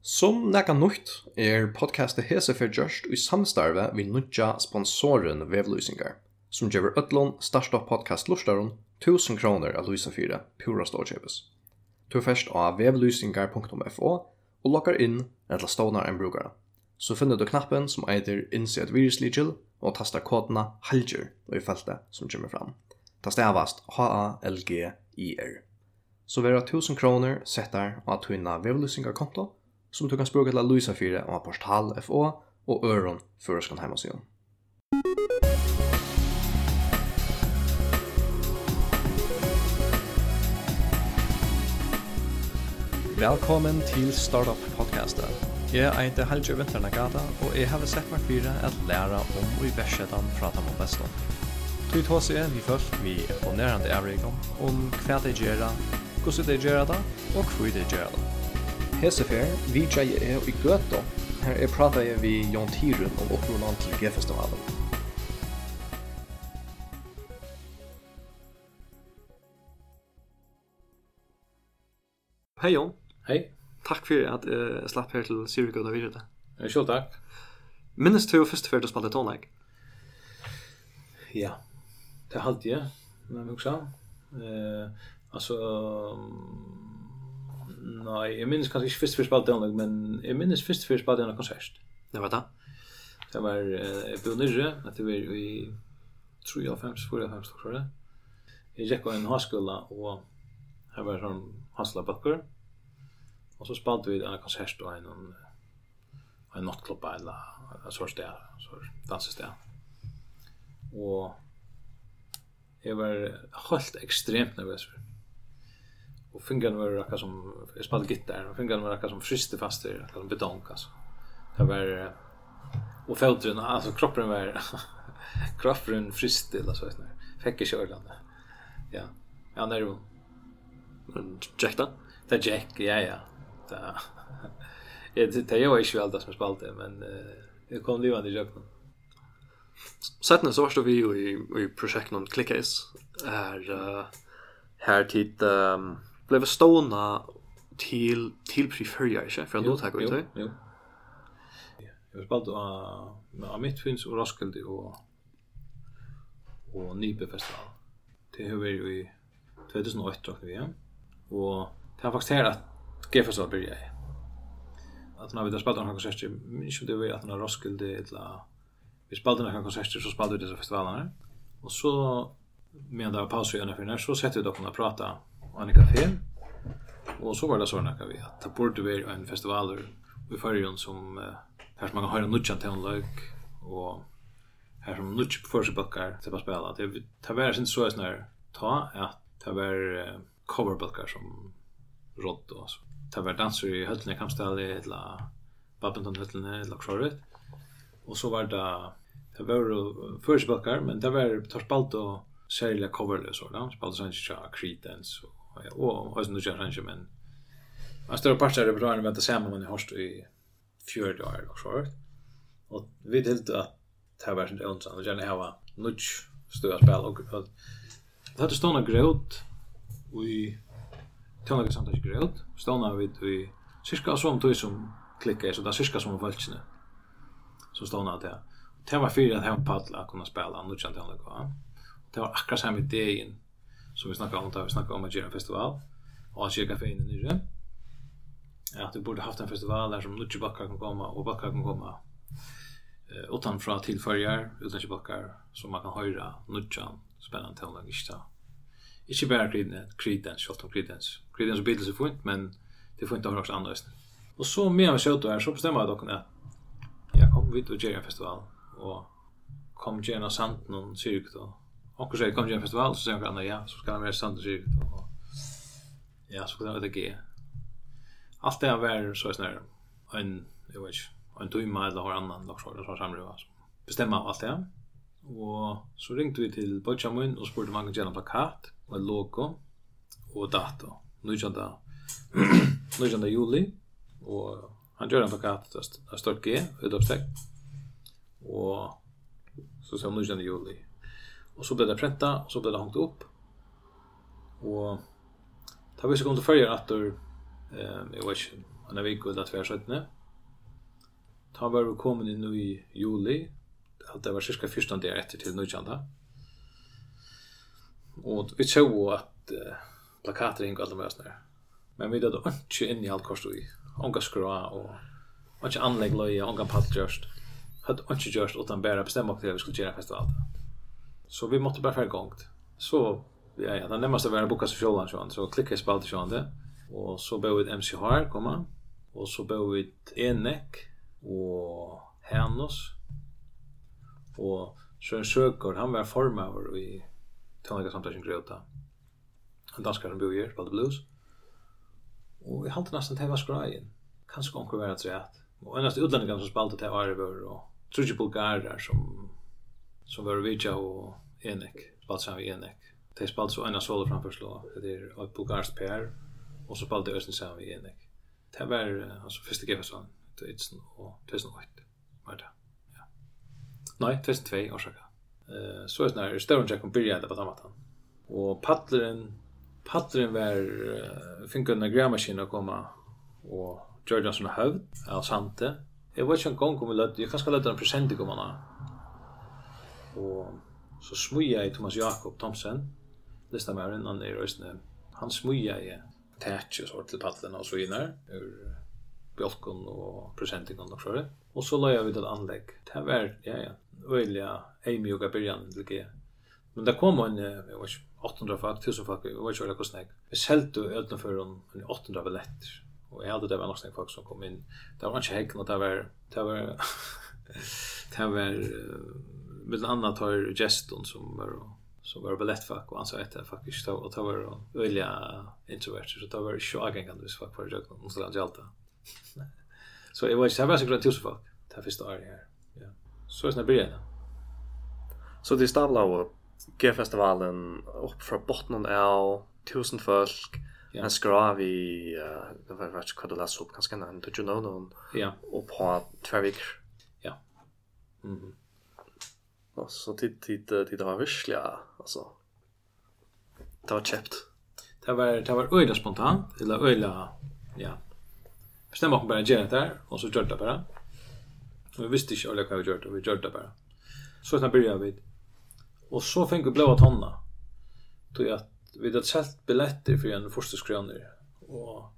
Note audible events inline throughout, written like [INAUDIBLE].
Som nekka nøyt er podcastet hese for just i samstarve vi nødja sponsoren vevlusingar, som gjør ötlån starsta podcast lustaron 1000 kroner av Luisa 4, pura stålkjøpes. Tu først av vevlusingar.fo og lokkar inn eller stånar en brukare. Så finner du knappen som eitir innsett virusligil og tasta kodena halger og i feltet som kommer fram. Ta stavast H-A-L-G-I-R. Så vera 1000 kroner settar av tuina vevlusingar konto som du kan språka til Luisa 4 og Portal FO og Øron for Føreskan heimasiden. Velkommen til Startup Podcastet. Jeg er heter Helge Vinterna Gata, og jeg har sett meg fire at lære om og i versetan prata om bestan. Tui tås er vi folk vi er på nærande avrikom om hva de gjerra, hvordan de gjerra da, og hva de gjerra da. Hesefer, vi tjeje er i Gøto. Her er prata jeg vi Jon Tyrun om oppnående til G-festivalen. Hei Jon. Hei. Takk for at jeg uh, slapp her til Sirikød videre. Virrede. Selv takk. Minnes du først før du spalte tonleik? Ja, det halte jeg, når jeg husker. Uh, altså, um Nei, jeg minnes kanskje ikke først før spalt det, men jeg minnes først før spalt det konsert. Det var det? Det var uh, ble Nyrre, at det var i 3-5, 4-5, det. Jeg gikk av en hanskola, og her var sånn hansla bakker. Og så spalt vi en konsert og en, en nattklubba, eller en sånn sted, en sånn dansested. Og jeg var helt ekstremt nervøs for och fingrarna var raka som jag spelade gitarr och fingrarna var raka som friste fast i raka som betong alltså. Det var och fötterna no, alltså kroppen var kroppen friste eller så där. Fick jag ørlande. Ja. Ja, när du Jack då? Det Jack, ja ja. Det Ja, det är ju inte väl det som spalte, men det kom livande i jöknen. Sätten så varstod vi ju i, i projektet Clickcase. Här, uh, här tid um, blev ståna till till preferia inte för då tar vi det. Jo. Jag spalt av av mitt finns och Roskilde och och Nybe festival. Det har vi ju i 2008 vi är. Och det har faktiskt här att Gefestival börjar. Att när vi där spelade några konserter, minns det var att när Roskilde eller vi spelade några konserter så spelade vi dessa festivalerna. Och så medan det var paus i ena för så sätter vi dock och prata en kafé. Og så var det sånn at vi at det burde være en festival i Førjen som uh, her som man kan høre nutja til en løg og her som nutja på førsebøkker til å spille. Det, det var sin så sånn ta at det var uh, coverbøkker som råd og så. Det var danser i høttene i Kamstalli, eller Babington-høttene, eller Kjøret. Og så var det det var førsebøkker, men det var tar spalt og særlig coverløs, og da spalte sånn ikke Creedence og och har nu kör kanske men en större part av repertoaren väntar samman man i Horst i fjör dagar och så och vi helt att det var sånt önskan och gärna hava nudge störa spel och det hade stående gråt och i tonlaget samtidigt gråt stående vi i cirka som tog som klickar så där cirka som valtsne så stående att det. Det var fyra att hem en paddla kunna spela nudge tonlaget va det var akkurat samma idén Så vi snackar om det, vi snackar om att göra en festival. Och att kyrka fejnen ja, Att vi borde haft en festival där som Nutsi Backar kan komma och Backar kan komma. Eh, utanför tillföljar, utan Backar, så man kan höra Nutsan, spännande tålag, ishta. Ikke bare Creedence, Creedence, kjalt om Creedence. Creedence och Beatles är fint, men det får inte ha något annat. Och så medan vi kjøter här så bestämmer jag dock att jag kom vid och gjør en festival. och kom gärna sanden någon syrk då Och så kom ju en festival så säger jag ja, så ska det vara sant så Ja, så kan det ge. Allt det var så snär en jag vet inte, en timme eller har annan dag så så samlar vi. Bestämma allt det. Och så ringde vi till Bochamun och spurte man kan göra en plakat och ett logo och dato. Nu är det nu är det juli och han gör en plakat där står G utopstäck. Och så sa nu är det juli Och så blev det pränta och så blev det hängt upp. Och ta var så kom till följa att då eh jag vet inte när vi kunde att vara Ta var vi kommit in nu i juli. Att det var cirka 14 dagar efter till nöjande. Och vi såg att eh, plakater hängde alla med oss. Men vi hade inte in i allt kors då i. Onga skra och Och inte anlägg löja, ångan pall gjørst. Hade inte gjørst utan bara bestämma på det vi skulle göra festivalen. Så vi måtte bara fære gångt. Så ja, ja, den närmaste var att boka sig fjollan så så klickade jag spalt så det. Och så bør vi MC Har komma. Och så bør vi Enek och Hernos. Och Sjön Söker, han var formöver i Tönliga samtalsen Grøta. En danskar som bor her, spalte blues. Och jeg halte nästan till vad skrajen. Kanske omkring var det rett. Och endast utlänningar som spalte till Arvor och Trudje Bulgarer som som var vidja og Enek, spalt sammen med Enek. De spalt så ena solo framførslo, det er et bulgarsk PR, og så spalt de østen sammen med Enek. Det var uh, altså første GF-salen, 2000 og 2008, var det. Ja. Nei, 2002, årsaka. Uh, så er det sånn Støren Jack kom byrja på tamatan. Og paddleren, paddleren var, uh, finket en å komme, og Jordan som høvd, av Sante. Jeg vet ikke en gong om vi lødde, jeg kan skal lødde en presentik om hana, Og så smuja jeg Thomas Jakob Thomsen, listan med han er røysene. Han smuja jeg tætje så til paddelen og så svinar, ur bjolkon og presentingen og så Og så la jeg vidt et anlegg. Det var, ja, ja, øyelig ei eimjuga byrjan, det Men det kom en, jeg var ikke, 800 fag, 1000 fag, jeg var ikke veldig hvordan jeg. Vi selte utenfor en 800 billetter, og jeg hadde det var nok snakk folk som kom inn. Det var ikke hekken, og det var, det var, [LAUGHS] det var, med annat tar geston som var som var balettfack och han sa att det faktiskt var att vara introvert så [LAUGHS] det var ju agengande så fuck för jag kunde så där allta. Så det var ju så var så grant tusen fuck. Det första året här. Ja. Så är det början. Så det stavla och G-festivalen upp från botten av tusen folk. Ja. En skrav i, det var vart kvad du läste upp ganska nära, du know någon. Ja. Och på två veckor. Mhm. Mm. Alltså tid tid tid har visliga alltså. Det var chept. Det var det var öjla spontant eller öjla ja. Bestämma oss bara göra det där och så gjorde det bara. Vi visste inte alla vad vi gjorde och vi gjorde det bara. Så sen började vi. Och så fick vi blåa tonna. Då jag vi hade sålt biljetter för en första skrönor och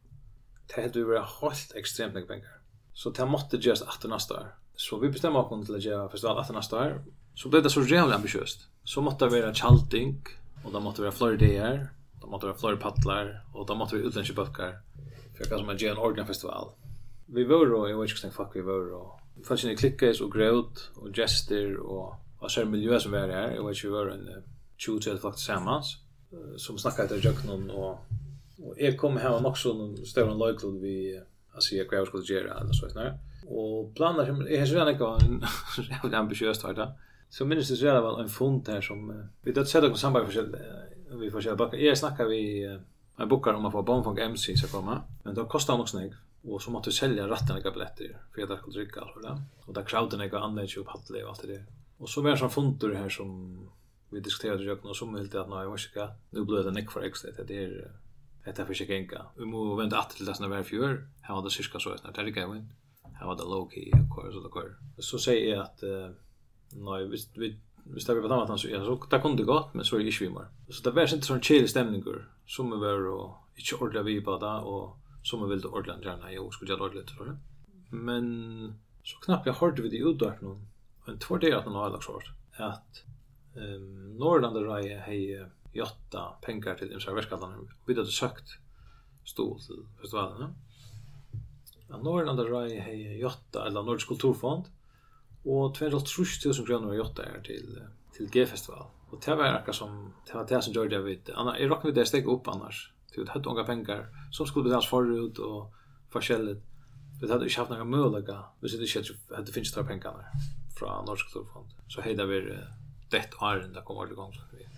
det hade vi varit helt extremt mycket pengar. Så det måste göras efter nästa år. Så vi bestämde oss till att göra festival efter nästa år så blev det så jävla ambitiöst. Så måste det vara chalting och det måste vara flera dagar, det måtte vara flera paddlar och det måste vara utländska böcker för att som en gen organ festival. Vi var då i Witch Fuck vi var då. Det fanns inne klickas och gråt och gester och och så miljö som var här. Jag vet ju var en 20 folk tillsammans som snackade till Jöknon och och jag kom hem också någon större lojklod vi alltså jag skulle göra eller så vet ni. Och planer som är så en [LAUGHS] ambitiöst vart där. Så minns det så var en fond här som vi då sätter oss samband för vi får köra böcker. Jag snackar vi en bokar om att få Bonfunk MC ska komma. Men då kostar nog snägg och så måste vi sälja ratten några biljetter för att jag skulle dricka allt det. Och där crowden är annorlunda upp hattle och allt det. Och så var det som fonder här som vi diskuterade ju också som helt att nej, vad ska nu blir det nick för extra det är det är för sig enka. Vi må venda aftur til þessna fjör. Här var det cirka så att Det er Här var det low key, of course, of course. Så säger jag att at Nej, visst vi hvis det var på annat så ja, så det kunne det gått men så er det ikke vi mer. Så det var ikke sånn chill stämningar som vi var og ikke ordentlig vi på det og som vi ville ordentlig gjerne, jag skulle gjøre ordentlig för det. Men så knappt jeg hørte vi det utdørt noen, någon en två dagar att någon har lagt sort at um, Norrland där jag hej jotta pengar till insa verkskadan vi hade sökt stol till festivalen. Ja, Norrland där jag har jotta eller Nordisk kulturfond og 2.500 kroner var gjort der til, til G-festival. Og det var akkurat som, det var det som gjør det jeg vet. Anna, jeg råkner det steg opp annars. Det var hatt unga pengar som skulle betales forut og forskjellig. Vi hadde ikke haft noen mulighet hvis det ikke hadde finnes der pengene fra Norsk Kulturfond. Så hei det var dett åren det kom ordentlig gang.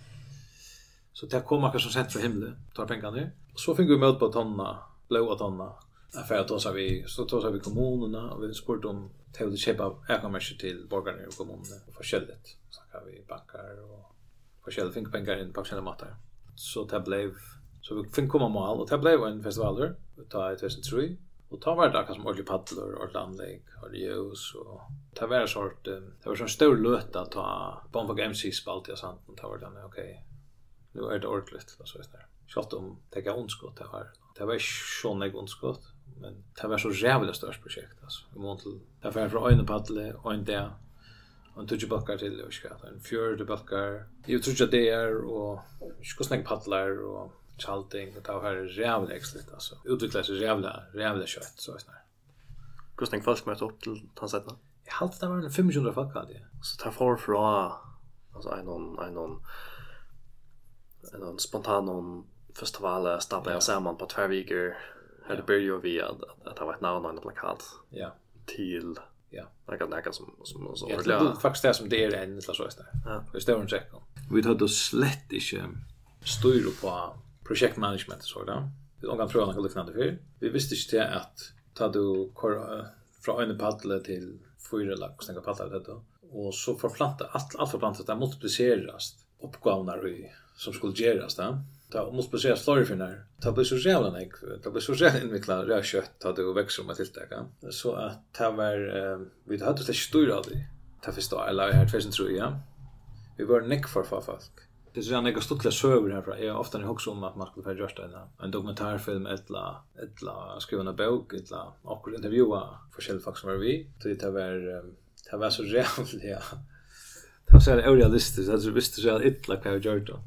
Så det kom akkurat som sett fra himmelen, tar pengene. Så fikk vi møte på tonna, blåa tonna, affär att så vi så tog vi kommunerna och vi spurte om till att köpa ägarmärke till borgarna i kommunen och forskjelligt. Så kan vi bankar och forskjelligt fick pengar in på sina matar. Så det blev så vi fick komma mål och det blev en festivaler ta i 2003 och ta var det som ordentligt paddlar och landlägg och ljus och ta var sort det var sån stor löt att ta bomb och MC spalt jag sant och ta var det okej. Nu är det ordentligt och så där. Schalt om det kan ondskott det var. Det var ju sån ondskott men det var så jävla störst projekt alltså. Vi måste ta för för en paddle och en där och tutje backar till och skat en fjärde backar. Jag tror att det är och skosnack paddlar och chalting och ta här jävligt exligt alltså. Utvecklas jävla jävla kött så snart. Kostning folk möter upp till tansättarna. Jag halt det var en 500 folk hade. Så tar för fra, alltså en någon en någon en någon spontan någon festival stämmer jag samman på två veckor Här det börjar vi att, att det var ett namn och en plakat. Ja. Till. Ja. Något, något som, som, som ja, det är faktiskt det som det är en eller så är det. Ja. Det står en check. Vi tar då slett inte styr på projektmanagement så där. Vi har gått från något liknande för. Vi visste inte det att ta du kor från en paddle till fyra lax några paddlar det då. Och så förplanta allt allt förplantat det multipliceras uppgåvorna som skulle göras där ta måste på story för när ta blir så jävla nek ta blir så jävla invecklat. Det kött hade och växer med tilltaka. så att ta var vi hade det styr det. Ta förstå eller här tvärsen tror vi var nek för för folk. Det är så jag stottla söver för jag ofta ni också om att man skulle få göra en en dokumentärfilm eller eller skriva en bok ettla och intervjua forskjelliga folk som var vi. Det ta var ta [LAUGHS] var så jävla det var så realistiskt alltså visste så illa vad jag gjorde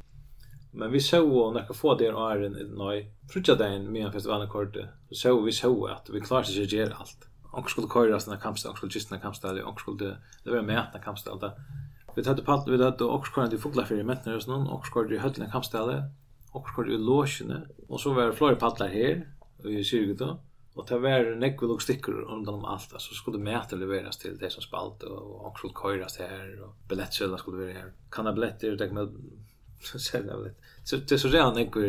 Men vi såg och när jag få det och är en nej. Frutja den med en festival kort. Så såg vi så att vi klarar sig inte allt. Och skulle köra såna kampstar, och skulle gistna kampstar, och skulle det var med att kampstar där. Vi hade palt vi hade också skulle det fågla för mätnar och sån och skulle det höllna kampstar och skulle det låsjene och så var det flera pallar här i 20 då. Och det var nekvel och stickor undan om allt. Så skulle mäta leveras till det som spalt och, och skulle köras här och biljettsedlar skulle vara här. Kan ha biljetter, det med [LAUGHS] så jävligt. Så det är så redan några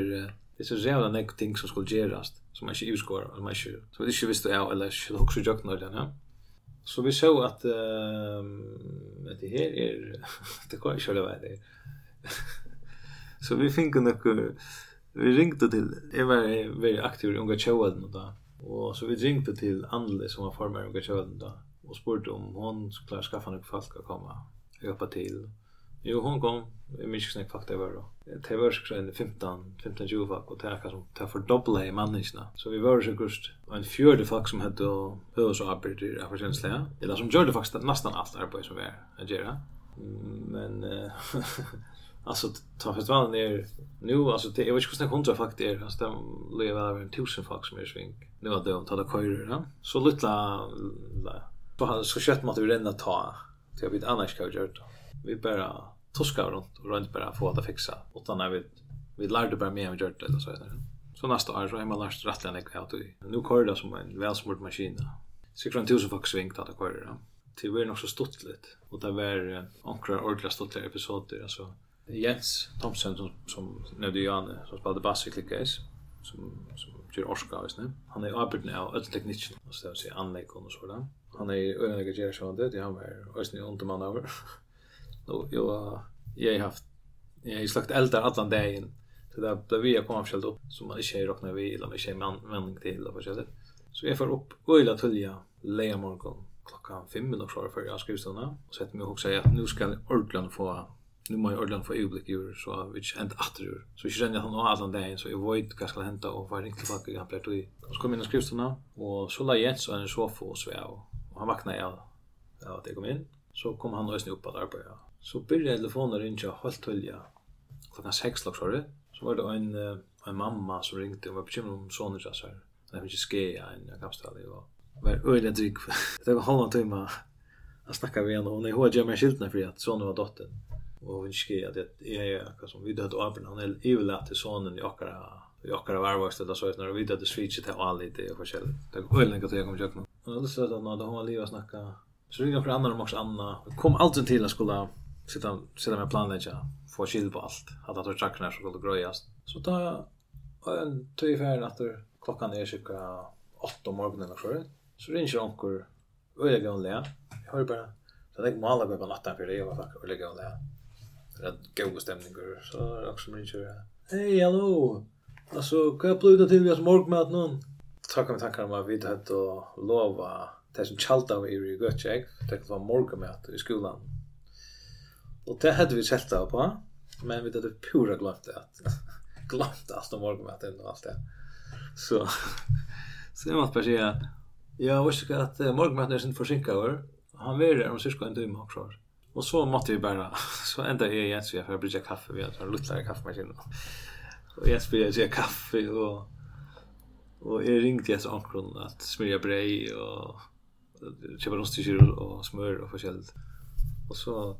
det är så redan några ting som skulle göras som man inte utgår eller man inte så det är ju visst det är eller så också jag knöd den ja. Så vi såg att ehm det här är [LAUGHS] det går ju själva det. [LAUGHS] Så vi fick några vi ringde till jag var väldigt aktiv i unga tjoen då och så vi ringde till Anneli som var formare i unga tjoen då och spurte om hon skulle skaffa några folk att komma och hjälpa till. Jo, hon kom Jag minns inte snack fakta var då. Det var så kring 15, 15 20 folk. och det är som ta för dubbla i människorna. Så vi var så kust en fjörde folk som hade hur och arbete i affärskänsla. Det där som gjorde faktiskt nästan allt arbete som vi är att göra. Men [LAUGHS] alltså ta festivalen är nu alltså det hur snäck hundra folk det är alltså det lever över en tusen folk som är svink. Nu har de tagit köra. Så lilla så har så kött man vi renna ta. Det har vi annars kan gjort vi bara toskade runt och runt bara få att fixa. Utan när vi, vi lärde bara mer om gjort det eller så. där. Så nästa år så är man lärt rättligen inte att nu kör det som en välsmord maskin. Så kan tusen folk svingt att köra det. Det var nog så stort lite. Och det var några ordentliga stolta episoder. Alltså, Jens Thompson som, som nu Janne som spelade bass i Clickgays som som gör orska, visst nu. Han är arbetande av öll tekniken och så där så anlägg och sådär. Han är öliga gör så det han var ösn inte man över. [LAUGHS] och jag jag har haft jag har slagt eldar allan dagen så där blev vi kom avskild upp så man inte räknar vi eller inte man vänning till och så så jag får upp öjla tulja leja morgon klockan 5 eller så för jag skrivstunna och sätter mig och säger att nu ska ordlan få nu må jag ordlan få ögonblick ur så vi inte hänt åter så vi känner han alla dagen så jag vet vad ska hända och var inte tillbaka jag blev då så kom in och skrivstunna och så la Jens och en sofa och svär och han vaknade jag ja det kom in så kom han och snubba där på så började telefonen ringa helt tölja. Klockan 6 låg sorry. Så var det en en mamma som ringde och var bekymrad om sonen så här. Det finns ju skeja en jag kapstad det var. [LAUGHS] Var öliga dryg. Det var halva timma. Jag snackade med henne och hon ihåg jag mig skyltna för att sonen var dottern. Och hon skrev att jag är som vi död och han är evlat till sonen i åkara i åkara varvast eller så när vi död och switchet till all lite och forskjelligt. Det var öliga att jag kom jag kom. Och då sa att hon hade hon var liv snacka. Så ringde jag för Anna och Anna. Kom alltid till att skulle sitta sitta med planlägga få skill på allt. Att att tjackarna så skulle gröjas. Så ta en tog färd att klockan är cirka 8 om morgonen eller så. Så ringer jag onkel öliga gamla jag hör bara så det mala på natten för det jag var faktiskt öliga gamla det är god stämning så är jag som ringer hej hallå. Alltså kan jag pluta till vi oss morgonmat någon? Tackar mig tankar om att vi hade att lova det som chalta vi i Götjeg, det var morgonmat i skolan. Och det hade vi sett på. Men vi hade pura glömt det. glömt allt om morgonmaten och allt det. Så så jag måste bara säga jag visste att morgonmaten är sin försinkad. Han var där om syskon en timme också. Och så måste vi bara [LAUGHS] så ända är jag så jag får brygga kaffe vi har en liten kaffemaskin. Och jag spelar sig kaffe och och jag ringde jag så ankron att smörja bröd och köpa rostkyr och smör och förskällt. Och så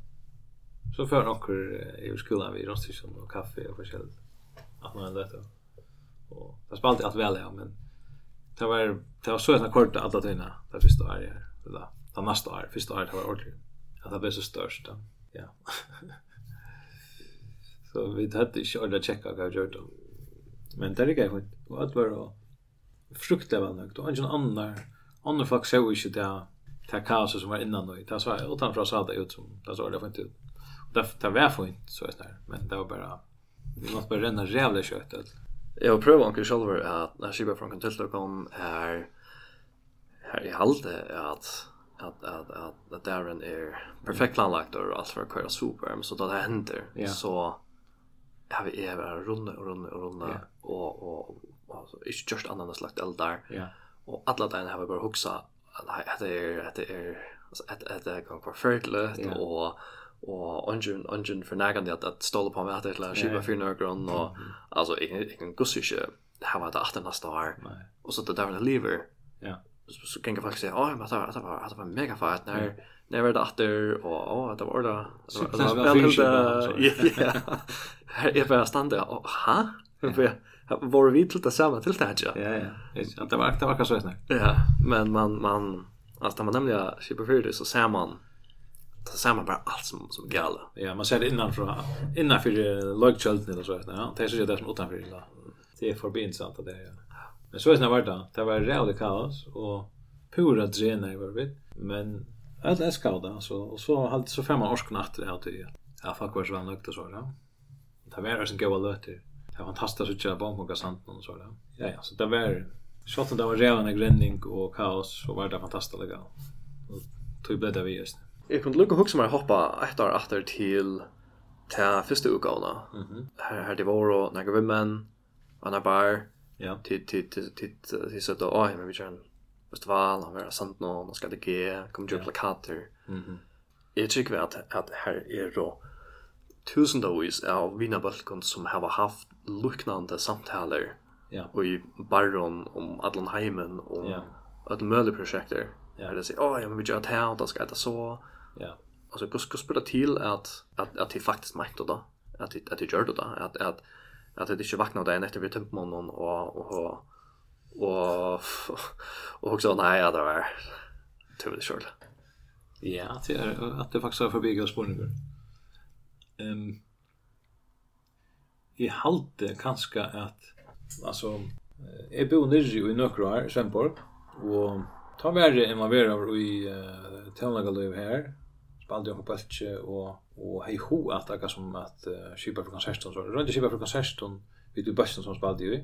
Så för några i skolan vi röstar som och kaffe och förskäll. Att man ändå det. Och det spalt allt väl ja, men det var det var [LAUGHS] så en kort att alla tiden där första året här. Det där. Nästa år, första året var ordentligt. Att det blev så störst. Då. Ja. så vi hade inte ordat checka vad jag gjort då. Men det är grej skit. Och att vara fruktar väl nog. Och ingen annan annan folk så ju inte det. ta kaos som var innan då. Det var utanför så hade ut som det såg det fint ut det det var fint så är det men det var bara vi måste bara renna jävla köttet. Jag prövar onkel Scholver att när Shiba från Kentucky kom här här i halde att att att att att Darren är perfekt planlagt och allt för att köra super men så då det händer så har vi är bara runda och runda och runda och och alltså inte just annorlunda slakt eldar. Ja. Och alla där har vi bara huxa att det är att det är alltså att det kan perfekt och och ungen ungen för nägan det att ståla på med att det lär skiva för några grön och alltså jag kan gussa inte hava det åtta nästa år. Och så det där med lever ja. Så kan jag faktiskt säga åh men det var det var det var mega fett när när var det åter och åh det var det det var väl det [LAUGHS] ja jag bara stande och ha var vi till det samma till det här ja? Ja det var det var kanske så ja men man man alltså man nämligen skipa för det så ser man Då ser man bara allt som som gala. Ja, man ser det innanför innanför lagkölden eller så vet Ja, det är så det som utanför då. Det är förbi intressant att det är. Ja. Men så är det när vart Det var rejält kaos och pura drena i varvet. Men allt är skada så och så hade så fem år skna efter det här till. Ja, fuck vad svan lukt och så ja. Det var sen goda lötter. Det var fantastiskt att köra bomb och någon och så där. Ja, ja, så det var så att det var rejält en gränning och kaos och var det fantastiskt legal. Och tog bättre vi just nu jag kunde lucka hooks mig hoppa ett år etter til til første utgavene. Mm här Her, her det var og Naga Vimmen, Anna Bar, ja. til, til, til, til, så då åh, men vi kör kjører festival, och vara sant nå, man ska det ge, kom ju plakater. Mm -hmm. Jeg att at, at her er då tusendavis av vinnarbalkon som har haft luknande samtaler ja. Och i barron om Adlan Heimen och ja. et møleprosjekter. Ja. Det säger åh, ja, men vi gjør det här då ska det så, Ja. Alltså hur ska spela till att att att det faktiskt mäktar då. Att det att det gör det då att att att det inte vaknar där efter vi tömt någon och och och och också nej ja det var too the short. Ja, det är att det faktiskt har förbi gasborgen. Ehm um, i halte kanske att alltså är bo nere i några år och ta mer än man var i uh, Tälnagalöv här bandet på Bölche och och hej ho att det som att uh, skipa för konserten så runt skipa för konserten vid du bästa som spelade ju.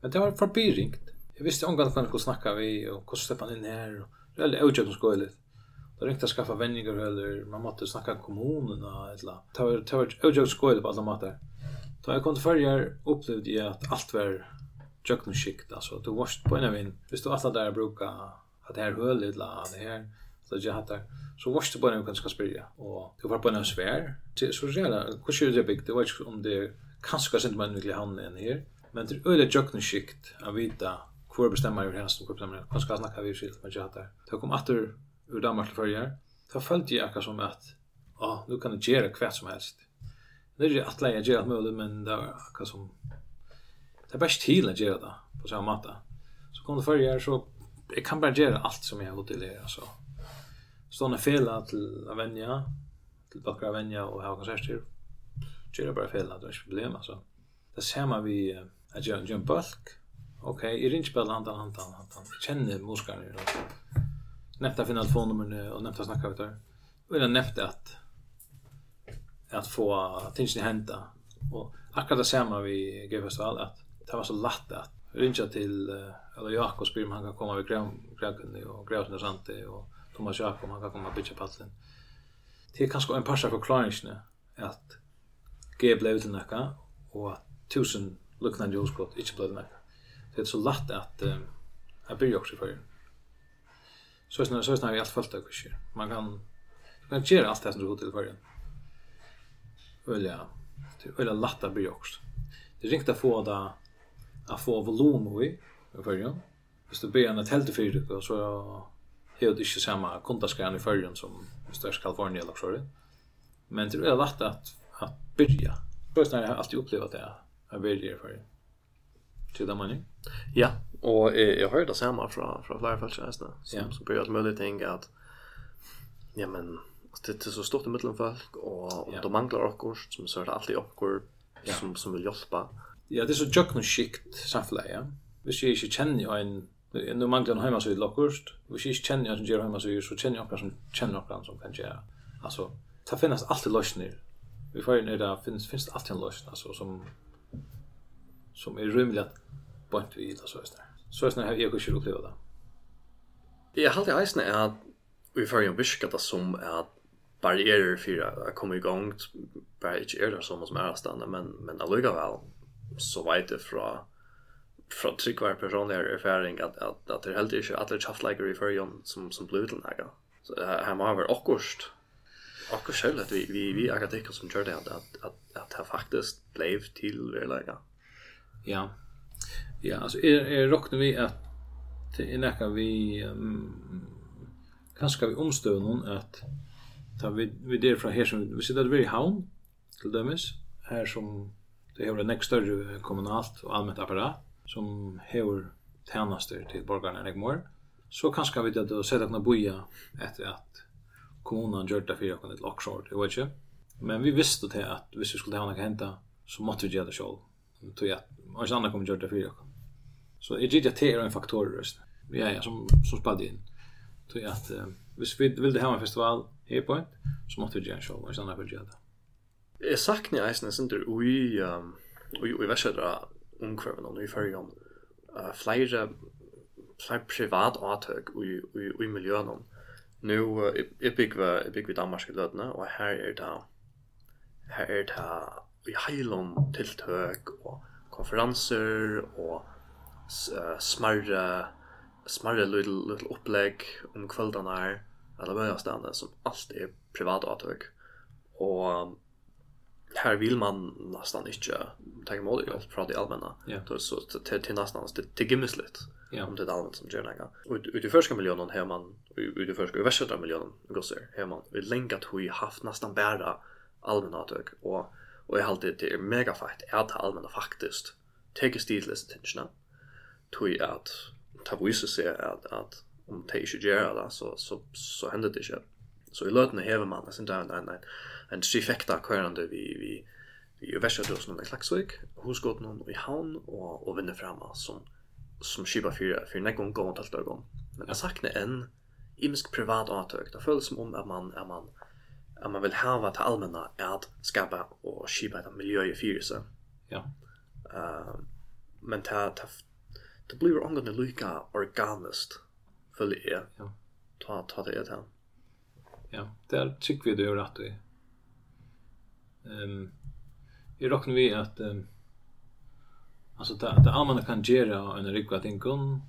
Men det var förbiringt. Jag visste omgående kan jag snacka vi och hur släppa in här och det är ojobb som skoilet. Då ringte jag skaffa vänningar eller man måste snacka kommunen eller det var ta var ojobb skoilet på alla matar. Då jag kom till förrjar upplevde jag att allt var jöknuskikt alltså. Du varst på en av en. Visst du alla där brukar att det här höll eller det här Så jag hade så vart det bara en kanske spela och det var på en svär så jävla hur skulle det big? Det var om det kanske sent man vill ha en här men det öle jocken skikt att vita hur bestämmer ju hans och bestämmer vad ska snacka vi skilt med jatar ta kom åter ur Danmark för jag ta följt jag akka som att ja nu kan det göra kvätt som helst. Det är ju att lägga göra möjligt men det var akka som det är bäst till att göra det på samma matta så kom det för jag så jag kan bara göra allt som jag har gjort till det alltså stående fela til Avenja, til Bakra Avenja og ha konserter. Gjør bare fela, det er ikke problem, altså. Det ser man vi, at jeg bulk. en bølg, ok, jeg ringer bare hantan, hantan, hantan, jeg kjenner muskene, og nevnte å finne telefonnumrene, og nevnte å snacka ut der. Och jeg nevnte att att få tingene hända och akkurat det ser man vi Gøy Festival, att det var så lätt att ringa till eller Jakob spyr om han kan komme ved Grevkunni och Grevkunni og Santi, Thomas Jakob, han kan komma bitcha pallen. Det är kanske en parsa förklaringen att G blev till näka och att tusen luknande jordskott inte blev till näka. Det är så lätt att um, jag blir också för. Så snarare så snarare i allt av också. Man kan man kan göra allt det som du vill till förrän. Ölja, det är ölja lätt att bli också. Det är inte att få det att få volym i förrän. Hvis du ber en att helt fyra så har det inte samma kontaskran i förrjun som störst Kalifornien eller så. Men det är lätt att, att börja. Först när jag har alltid upplevt det jag börjar i förrjun. Till. Ja, och eh, jag hörde det samma från, från flera fältjänsterna som, ja. som började möjligt ting att ja men det är så stort i mittlen folk och om ja. de manglar okkur som så er det alltid och ja. som, som vill hjälpa. Ja, det är så jökna skikt samfället, ja. Hvis jeg ikke kjenner en nu, nu manglar en hemmasida lockost. Och jag känner jag som gör hemmasidor så känner jag som känner någon som kan göra. Alltså, det finns alltid lösningar. Vi får ju det finns finns det alltid en lösning alltså som som är rymligt att på ett vis alltså så där. Så det här jag kunde uppleva det. Jag hade eisen är att vi får ju biska det som är att barriärer för att komma igång bara inte är det som som är stanna men men alliga väl så vet det från från tryggvar personlig erfaring att att att det helt ikke alle kjaftleikere i förjon som som blue till några. Så här har väl också också själv att vi vi vi akademiker som körde att att att at det faktiskt ble till verkliga. Ja. Ja, alltså är är rocknar vi att det är näka vi um, kanske vi omstöder någon att ta vi vi det från här som vi sitter där i havn till dömes här som det är en extra kommunalt och allmänt apparat som hever tjenester til borgarna enn ekmor, så kanskje vi det å sette kunne boja etter at kommunen gjør det for kunne et laksår, det var ikke. Men vi visste til at hvis vi skulle ha noe henta, så måtte vi gjøre det selv. Tog jeg, og ikke andre kom gjør det for kunne. Så jeg gitt jeg til er en faktor i røsten. Vi er som, som spadde inn. Tog jeg at uh, hvis vi ville ha en festival her på en, så måtte vi gjøre det selv, og ikke andre kom gjøre det. Jeg sakner eisen, jeg synes, og i, um, og i, og i verset omkvarven i fyrir om uh, flere privat avtøk i, i, i miljøen om nu uh, jeg bygger jeg Danmark i lødene og her er det her er det i heilom tiltøk og konferanser og uh, smarre smarre little, little opplegg om kveldene her eller hva som alt er privat avtøk og här vill man nästan inte ta emot det allt från det allmänna. Yeah. Då så till till nästan det till gymmisligt. Ja. Om det är allmänt som gör det. Ut i första miljonen har man ut i första över 17 miljonen gossar har man vi länkat hur haft nästan bara allmänna tag och och jag alltid det är mega fett är det allmänna faktiskt. Take stilist attention. Tui att ta vissa se att att om det inte gör det så så så händer det inte. Så i lötna hever man sen där en, en en trifekta kvarande vi vi vi västerdrossen och Klaxvik hos gått i havn og og vinner fram som som skipa för för någon gång allt ögon. Men eg sakna en imsk privat åtök. Det føles som om at man er man at man vil hava til allmänna är att skapa og skipa ta miljø i fyrelse. Ja. Uh, men ta ta det blir angående lika organiskt följer. Ja. Ta ta det här. Ja, där tycker vi det är rätt i. Ehm jag räknar vi att um, alltså det det allmänna kan göra en rikva tinkon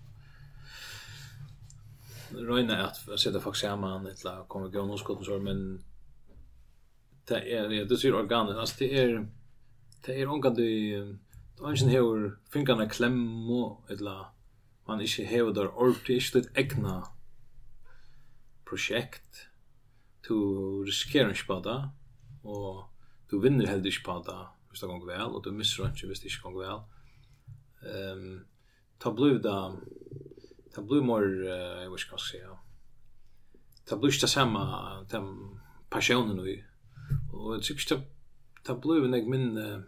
Røyna at seta folk saman etla kommer gå noen skotten sår, men det er, det sier organet, altså det er, det er omgang du, det er ikke hever fingrarna klemmo, etla, man ikke hever der ordentlig, ikke litt egna prosjekt, du riskerer ikke på det, og du vinner heller ikke på det hvis det går vel, og du misser ikke hvis det ikke går vel. Um, ta bliv da, ta bliv mer, uh, jeg vet ikke hva jeg skal si, ta bliv ikke det samme, den passionen vi, og jeg tykker ikke ta bliv en jeg uh,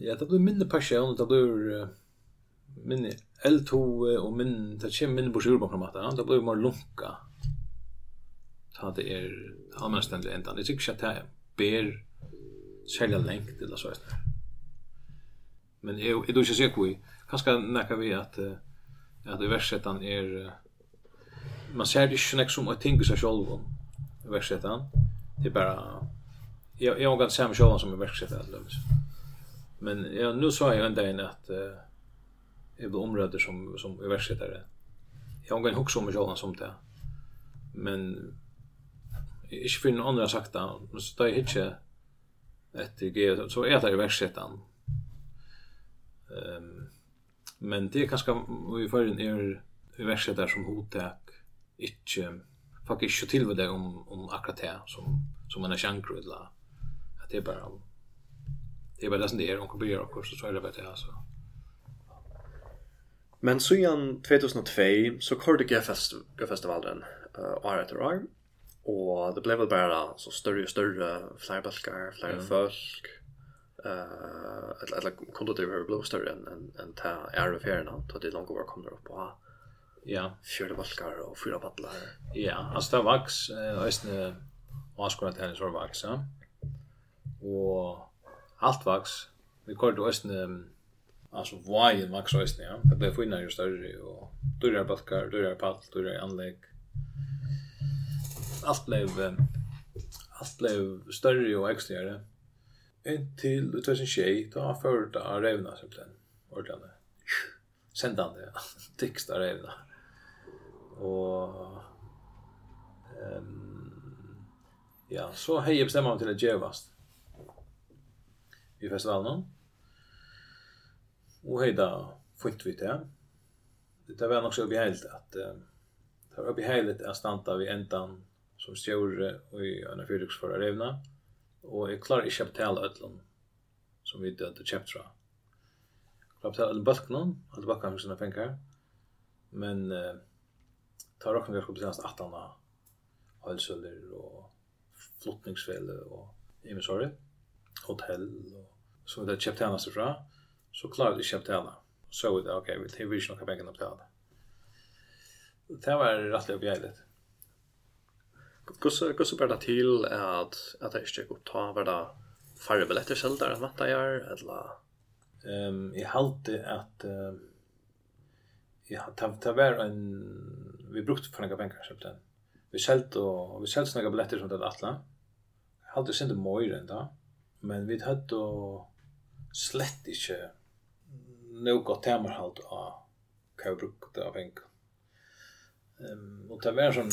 ja, ta bliv minne passion, ta bliv uh, minne L2 og minne, ta kjem minne på sjurbankramat, ta bliv mer lunka, ta det er allmänständigt ändan. Det tycker jag att det ber sälja längt eller så. Men jag, jag tror inte jag på, Kanske näka vi att att i versetan är man ser det inte som att tänka sig själv om i versetan. Det är bara jag jag har ganska samma själva som i versetan. Men ja, nu sa jag ändå in att uh, jag blev omröder som, som översättare. Jag har en också om mig själv som det. Men ikke for noen andre har sagt det, men så da er ikke etter G, så er det i verksettan. Um, men det er kanskje, og i forrige er i verksettan som hotek, ikke, faktisk ikke tilvå det om, om akkurat det, som, som man er sjankru, eller at det er bare, det er bare det som det er, omkring blir og så er det bare det, altså. Men så igjen 2002 så kom det G-festivalen uh, år etter år, Og det ble vel bare så større og større, flere balkar, flere mm. folk. Uh, eller eller kunne det være blå større enn en, en ta ære feriene, da de langt långt var kommer upp på. Ja, fyra balkar og fyra paddlar. Ja, altså det vax eh ösne maskor att hennes var vaks, ja. Og alt vaks, Vi körde ösne alltså vad är vax ösne, ja. Det blev finare ju större och dyrare balkar, dyrare paddlar, dyrare anlägg allt blev allt blev större och extrare. En till det var sin tjej, då för det att revna så den. Ordlande. Sändande. [LAUGHS] Textar revna. Och ehm ja, så hej jag bestämmer mig till att gevast. I festivalen. Och hejda fint vi det. Det var nog så behält att det var behält att stanta vid ändan som stjore i en fyrduksfører revna, og jeg klarer ikke å betale ødlen som vi hadde kjøpt fra. Jeg klarer å betale ødlen bølken noen, alle bakken med sine penger, men eh, tar råkken ganske betalast 18 av halsøller og flottningsfele og imisåret, hotell og som vi hadde kjøpt henne fra, så klarer jeg ikke å betale. Så vi det, ok, vi tar ikke noen penger å betale. Det var rettelig oppgjelig. Hur så bara till att att det inte går ta vara färre biljetter själv där att det är eller ehm um, i halte att uh, ja ta ta var en vi brukte för några pengar köpte den. Vi sålt och vi sålt några biljetter som det attla. Halt det synte mer än då. Men vi hade då slett inte något temerhalt av hva vi brukte av pengar. Ehm um, och det var sånn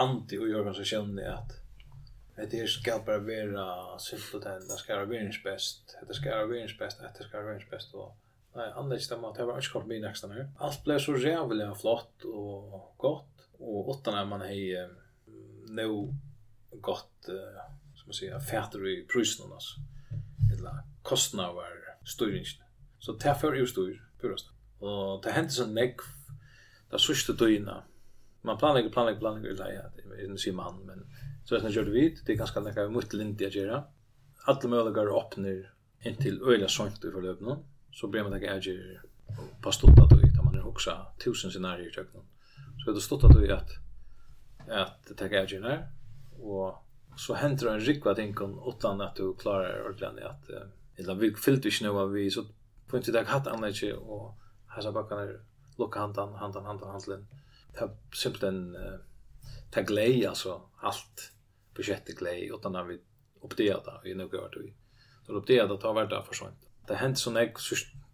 anti och jag kanske kände att det ska bara vara syftet det ska vara världens bäst det ska vara världens bäst det ska vara världens bäst och nej annars det man tar inte kort med nästa nu allt blev så jävla flott och gott och åtta när man hej nu gott som man säger färter i prysen alltså eller kostnader var styrningen så det därför är ju styr purast och det händer så näck där sista dygnet man planlegger, planlegger, planlegger, eller ja det er en sim men så er det gjorde vidt, det är ganska nära mot lint att göra alla möjliga öppnar in till øyla sånt i förlopp så blir man det äger på stort att da man er hoksa tusen scenarier i köknen så det stort att då at det ta äger där og så henter det en rikva ting utan at du klarar ordentligt at eller vi fyllt vi snöva vi så på inte det hatt annars och här så bara kan lucka handan handan handan handan det simpelthen det glei altså alt budsjettet glei utan när vi uppdaterar i några år Så Då uppdaterar tar vart for sånt. Det hänt så när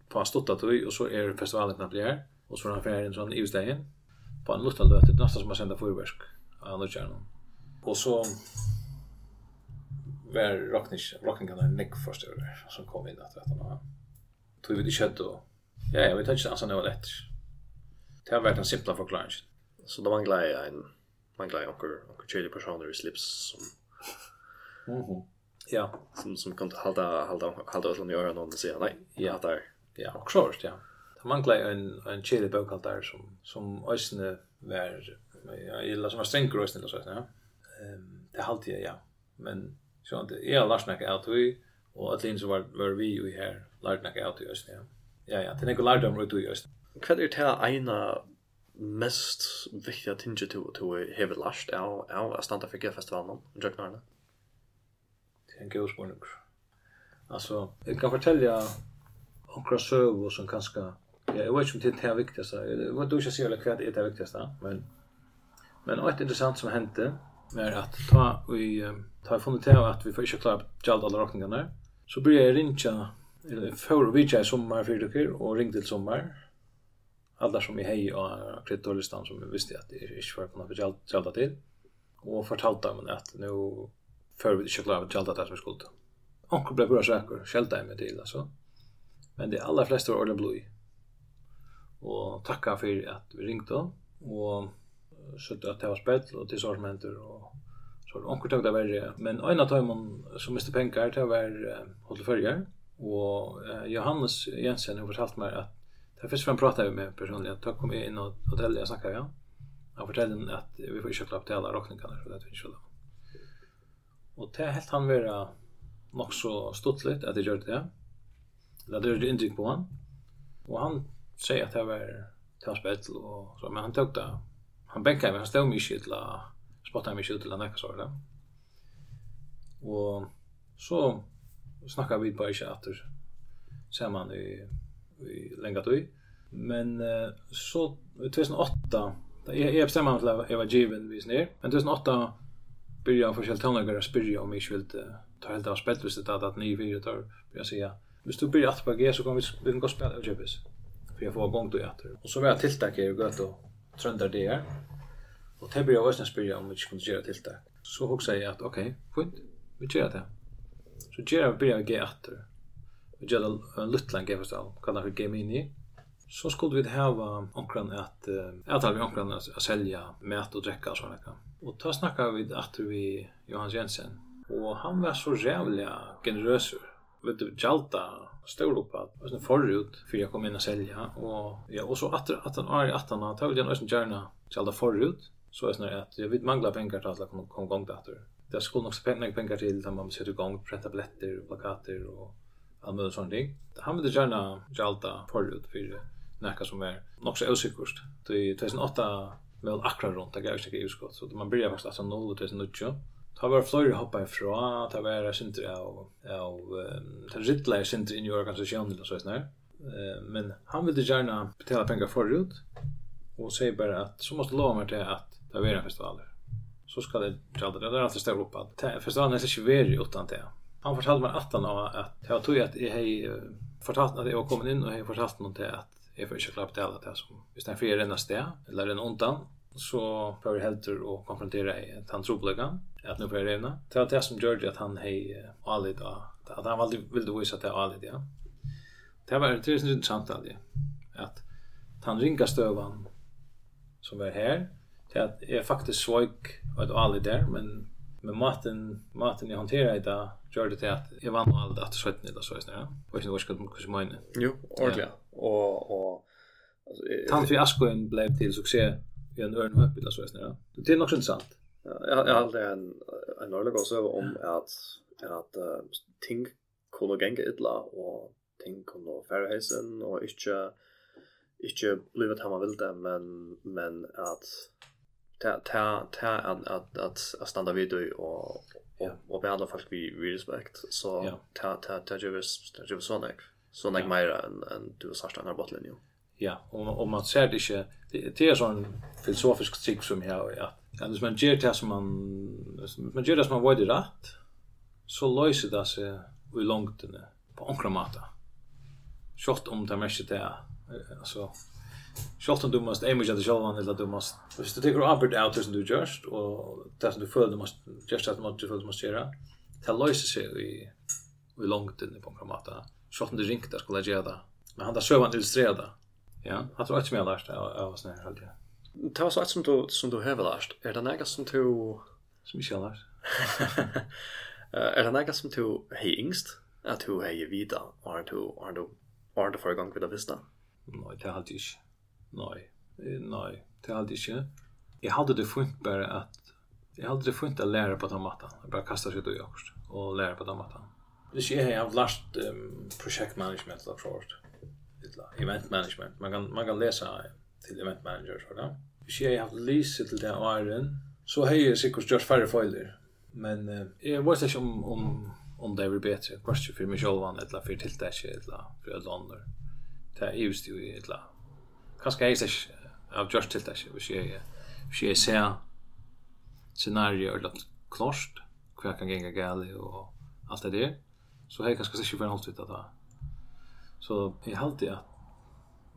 på en stotta vi og så er festivalen när her og så er är affären sånn i stegen på en luttan löte nesten som har sendt förverk av andra kärnan. Och så var rocknish rockningarna en nick förstår som kom in att rätta. Tog vi det kött då. Ja, jag vet inte alltså något lätt. Det har var en simpla förklaringen. Så det manglar jag en manglar jag onkel onkel tjej personer i slips som Mhm. Mm ja, som som kan hålla hålla hålla oss under öronen och säga nej. Ja, där. Ja, och så ja. Det manglar en en tjej bokal där som som ösne var ja, eller som var strängare ösne så ja. Ehm det halt jag ja. Men så att jag har lärt mig att vi och att det inte var var vi ju här lärt mig att ösne. Ja, ja, ja, det er ikke lärt om det ju ösne hva er det eina mest viktige tinget til å heve last av av å standa for festivalen i Jøknarne? Det er en god spørning. Alltså, jag kan fortälja några sövor som kanske Ja, jag vet inte om det är det Vad du vet inte säga vad det är det viktigaste, men men ett intressant som hände var att ta vi ta funnit till att vi får inte klara gäld alla räkningarna. Så börjar jag ringa eller för vi jag sommar för dig och ring till sommar alla som jag hej och kreditorlistan som vi visste att det är inte att kunna betala till och fortalt dem att nu för vi inte klara att betala det som skuld. Och blev bra säker, skälta mig till alltså. Men det allra flesta var ordentligt blod. Och tacka för att vi ringde och så att det var spel och till sånt som händer och så var onkel tog det värre. Men en av dem som miste pengar det var hotellförgare och Johannes Jensen har fortalt mig att Det första fram pratade vi med personligen. Då kom jag in och hotellet jag snackade ja. Han fortällde att vi får köpa upp till alla rockningarna för finns ju då. Och det helt han vara nog så stuttligt att det gjorde det. Eller det gjorde intryck på han. Och han säger att det var tärspettel och så. Men han tog det. Han bänkade mig. Han stod mycket till att spotta mig ut till den här där. Och så snackade vi bara inte att det ser man i i länge tid. Men uh, så 2008 Jag jag bestämde mig för att jag var given vis ner. Men 2008 började jag försöka tonläggare spyrja om jag ville ta helt av spelvis det att ni fyra tar börja säga. Hvis du börjar att på G så kan vi vi kan gå spela Jebis, För jag får gång då jag. Och så var jag tilltack i gott och tröndar det här. Och det började jag också spyrja om vi kunde göra tilltack. Så hugsa jag att okej, fint, vi gör det. Så gör jag börjar G åter vi gjør en luttlan gamefestival, kallar för Game Inni. Så skulle vi ha onkran att jeg talar vi onkran att sälja mat och dricka såna sånne. och ta snackar vi att vi Johan Jensen, och han var så jävla generös Vet du, jalta stor uppad, og sånn förut för jag kom in och sälja och ja, och så att att han är att han tog den den østen gärna jalta förut så er snarare att jag vet mangla pengar till att komma kom gong datter. Det skulle nog spänna pengar till da man sätter igång gong, prenta och plakater och all möjlig sånne ting. Han ville gjerne gjalda forut for nekka som er nok så usikkert. I 2008 vel akkurat rundt, det gav ikke utskott, så man byrja faktisk 18-0 og 2008. Ta var fløyre hoppa ifra, ta var sinter av, av um, ta rittla er sindri inn i organisasjonen og sånn her. Men han ville gjerne betala pengar forut, og sier bare at så måste lova meg til at det var en festival. Så skal det gjalda, det er alltid stavt opp at festivalen er ikke veri utan det han fortalte meg att han att jag tog att jag har fortalt att jag har kommit in och jag har fortalt någon till att jag får inte klart till det som just när fyra renna sted eller en ondan så får jag helt och konfrontera i att han tror på det att nu får jag rena det var det som gjorde att han hej alit att han aldrig ville visa att det är alit ja. Det var det är intressant aldrig att han ringa stövan som är här till att är faktiskt svag att alit där men men maten maten jag hanterar idag gjør det til at jeg var nå aldri etter 17 eller så, ja. Og ikke noe skal man kanskje mene. Jo, ordentlig, ja. Og, og, Tant vi Askoen ble til suksess i en ørn og eller så, ja. Det er nok sånn sant. Ja, jeg har aldri en, en ordentlig også om at, at uh, ting kunne genge idla, og ting kunne færre heisen, og ikke, ikke bli vet man vil det, men, men at ta ta ta att att att stanna vid och behandla folk vi vi respekt. Så ta ta ta jövis ta jövis sonek så nek mer än än du har sagt andra bottlen ja och om man ser det inte det är sån filosofisk trick som jag ja. Ja, hvis man gjør det som man, man gjør det som man var rett, så løser det seg i langtene på omkring måte. Kjort om det mest det er, altså, Sjalt om du måste aim at sjálvan eller du måst, Hvis du tekur Albert det som du just og det som du føler du måste just at du føler du måst göra. Det löser seg i i långt inne på en mata. Sjalt om du ringt där skulle gjøre det. Men han där sövan illustrerade. Ja, har du inte mer lärt av oss när heldig. Det var så ett som du, som du har lärt. er det något som du... Som ikke har lärt. är det något som du har yngst? at du har vita? Har du, har du, har du förra gång vid att visst? Nej, det har jag inte nej, nej, det hade inte. Jag hade det funnet bare att jag hade det funnet att lära på den mattan. Jag bara kastet seg ut i också och lära på den mattan. Det jeg jag har lärt um, prosjektmanagement, eller så event management. Man kan man kan läsa till event manager så där. Jag har lyst läst till den iron. Så har är sikkert gjort färre filer. Men eh, jag vet inte om om om det blir bättre. Kanske för mig själv eller för tilltäcke eller för ett annat. Det är just ju eller kanskje jeg ikke av just til det, hvis jeg, hvis jeg ser scenarier eller klost, hva kan gjenge gale og alt det der, så har jeg kanskje ikke vært holdt ut av det. Så jeg har alltid at,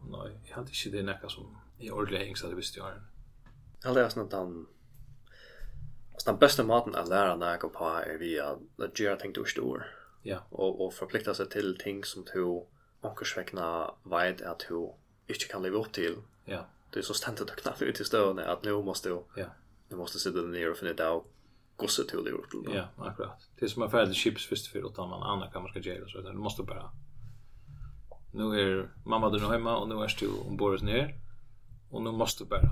nei, jeg halte ikke det nekka som i ordentlig engst hadde visst i åren. Jeg har det sånn at den, altså den beste maten jeg lærer nekka på er via at gjøre ting du ikke ord. Ja. Og, og forplikta seg til ting som du omkursvekna veit at du inte kan leva upp till. Ja. Det är så ständigt att knappt ut i stövande att nu måste du, ja. Du måste sitta ner och finna ut av gosse till det gjort. Ja, akkurat. Det är som en färdig chips först för att man annars kan man ska göra så. Du måste bara nu är mamma du nu hemma och nu är du ombord ner och nu måste du bara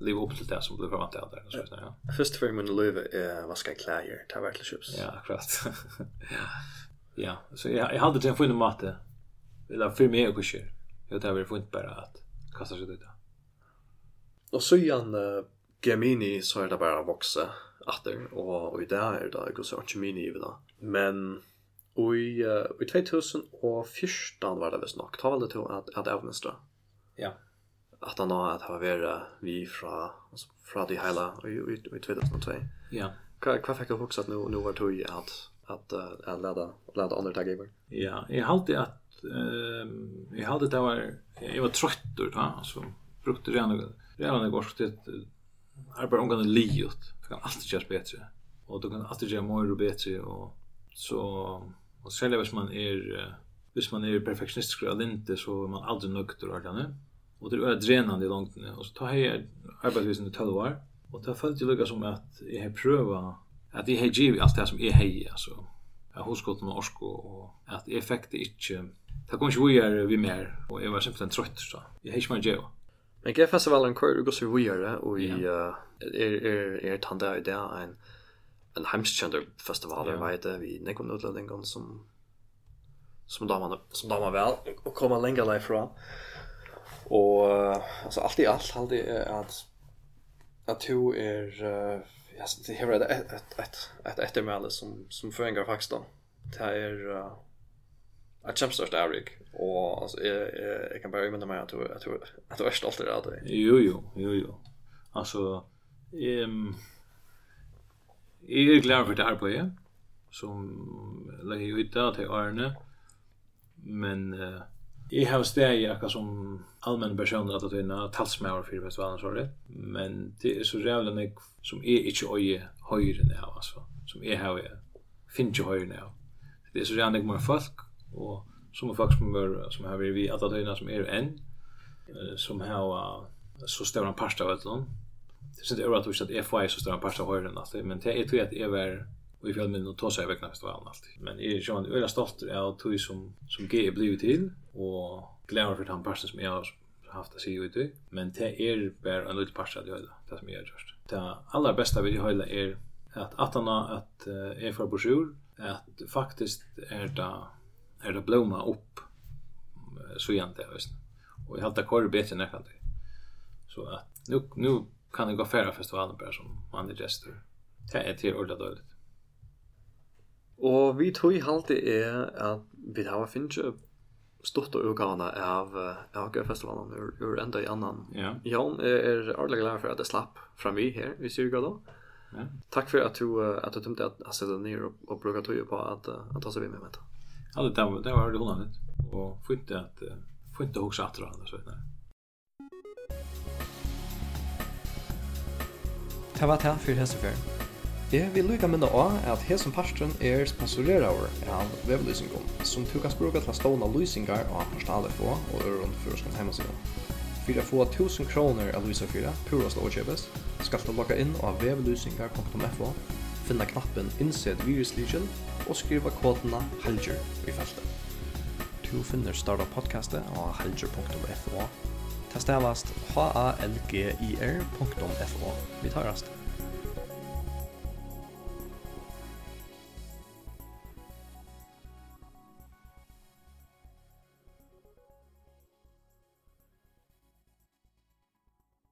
leva upp till det som blir framåt där och så där. Ja. Först för min löve är vad ska jag klä er? Ta vart chips. Ja, akkurat. ja. [LAUGHS] Ja, så jag jag hade den för en matte. Eller för mig och. Jo, det har vi funnit bara att kasta sig ut. Och så igen uh, Gemini så är det bara växa åter och och i det är det går så Gemini i det. Men i uh, i 2014 var det väl snack talade till att att avmönstra. Ja. Att han har att ha varit vi från fra de hela i i 2002. Ja. Vad vad fick du också att nu nu var det ju att att uh, att lära lära andra taggar. Ja, jag har att ehm jag hade det var jag var trött då alltså brukte redan redan det går så det är bara omgående liot kan alltid göras bättre och då kan alltid göra mer och bättre och så och själv hvis man är hvis man är perfektionist eller inte så är man aldrig nöjd då och ordentligt och det är dränande långt nu och så tar jag arbetsvisen i 12 år och det har följt lukka som att jag har prövat att jag har givet allt det som är hej alltså av hoskotten og orsko, og at jeg fikk det ikke, det kom ikke vujere vi mer, og jeg var simpelthen trøtt, så jeg har ikke mer geo Men hva er festivalen hver du går så vujere, og i, yeah. uh, er, er, er tante i det en, en heimskjønder festival, yeah. vet det, vi nekker nødlendingen som, som damene, som damene vel, og kommer lenger derfra. Og, uh, altså, alt i alt, alt i at, at du er, uh, alltså det här är ett ett ett ett eftermäle som som föringar faktiskt då. Det är uh, ett kämpstörst avrik och alltså jag, jag kan bara imma mig att jag tror att jag är stolt över det. Jo jo jo jo. Alltså ehm jag är glad för det här på er som lägger ut det till Arne men uh, Jeg har steg akkurat som allmänna personer att vinna talsmäror för festivalen så det. Men det är så jävla nek som är inte öje höjre nu alltså. Som är här finns ju höjre nu. Det är så jävla nek mer folk och som är folk som är som har vi att att vinna som är en som har så stora pasta av ett land. Det är inte orättvist att FY är så stora pasta höjre än att det, men det är ju att jag är och i fjällminn och ta sig väck nästa vann alltid. Men jag är sån öra stolt av tog som, som G är blivit till och glämmer för den personen som jag har haft att se ut i. Men det är bara en liten person det jag det som jag har gjort. Det allra bästa det har är att att han att uh, är för brosjur att faktiskt är det är det blomma upp så igen det visst. Och jag hade kvar bättre när jag Så att nu nu kan det gå färra festivalen bara som man är gestor. Det är till ordentligt. Og vi tog i halte er at vi har finnet stort og utgavene av Økefestivalen ur, ur enda i annan. Ja. Jan er er ordentlig glad for at jeg slapp fra meg her i Syrga da. Ja. Takk for at du, at du tømte at jeg sitter ned og, og bruker tog på at, at ta seg vid med meg. Ja, det var, det var det hundra litt. Og fint at, fint å huske etter hverandre, så vet. Det var det for hese Jeg vil lukka minna av at hesen parsten er sponsoreraver av weblysingum, som du kan spruka til å ståna lysingar av portalet på og øron fyrskan heimasiden. For å få 1000 kroner av lysa fyra, pura slå kjøpes, skal du lukka inn av weblysingar.fo, finna knappen Innsett Virus og skriva kodena HELGER i feltet. Du finner starta podcastet av helger.fo. Det stavast h-a-l-g-i-r.fo. Vi tar rast.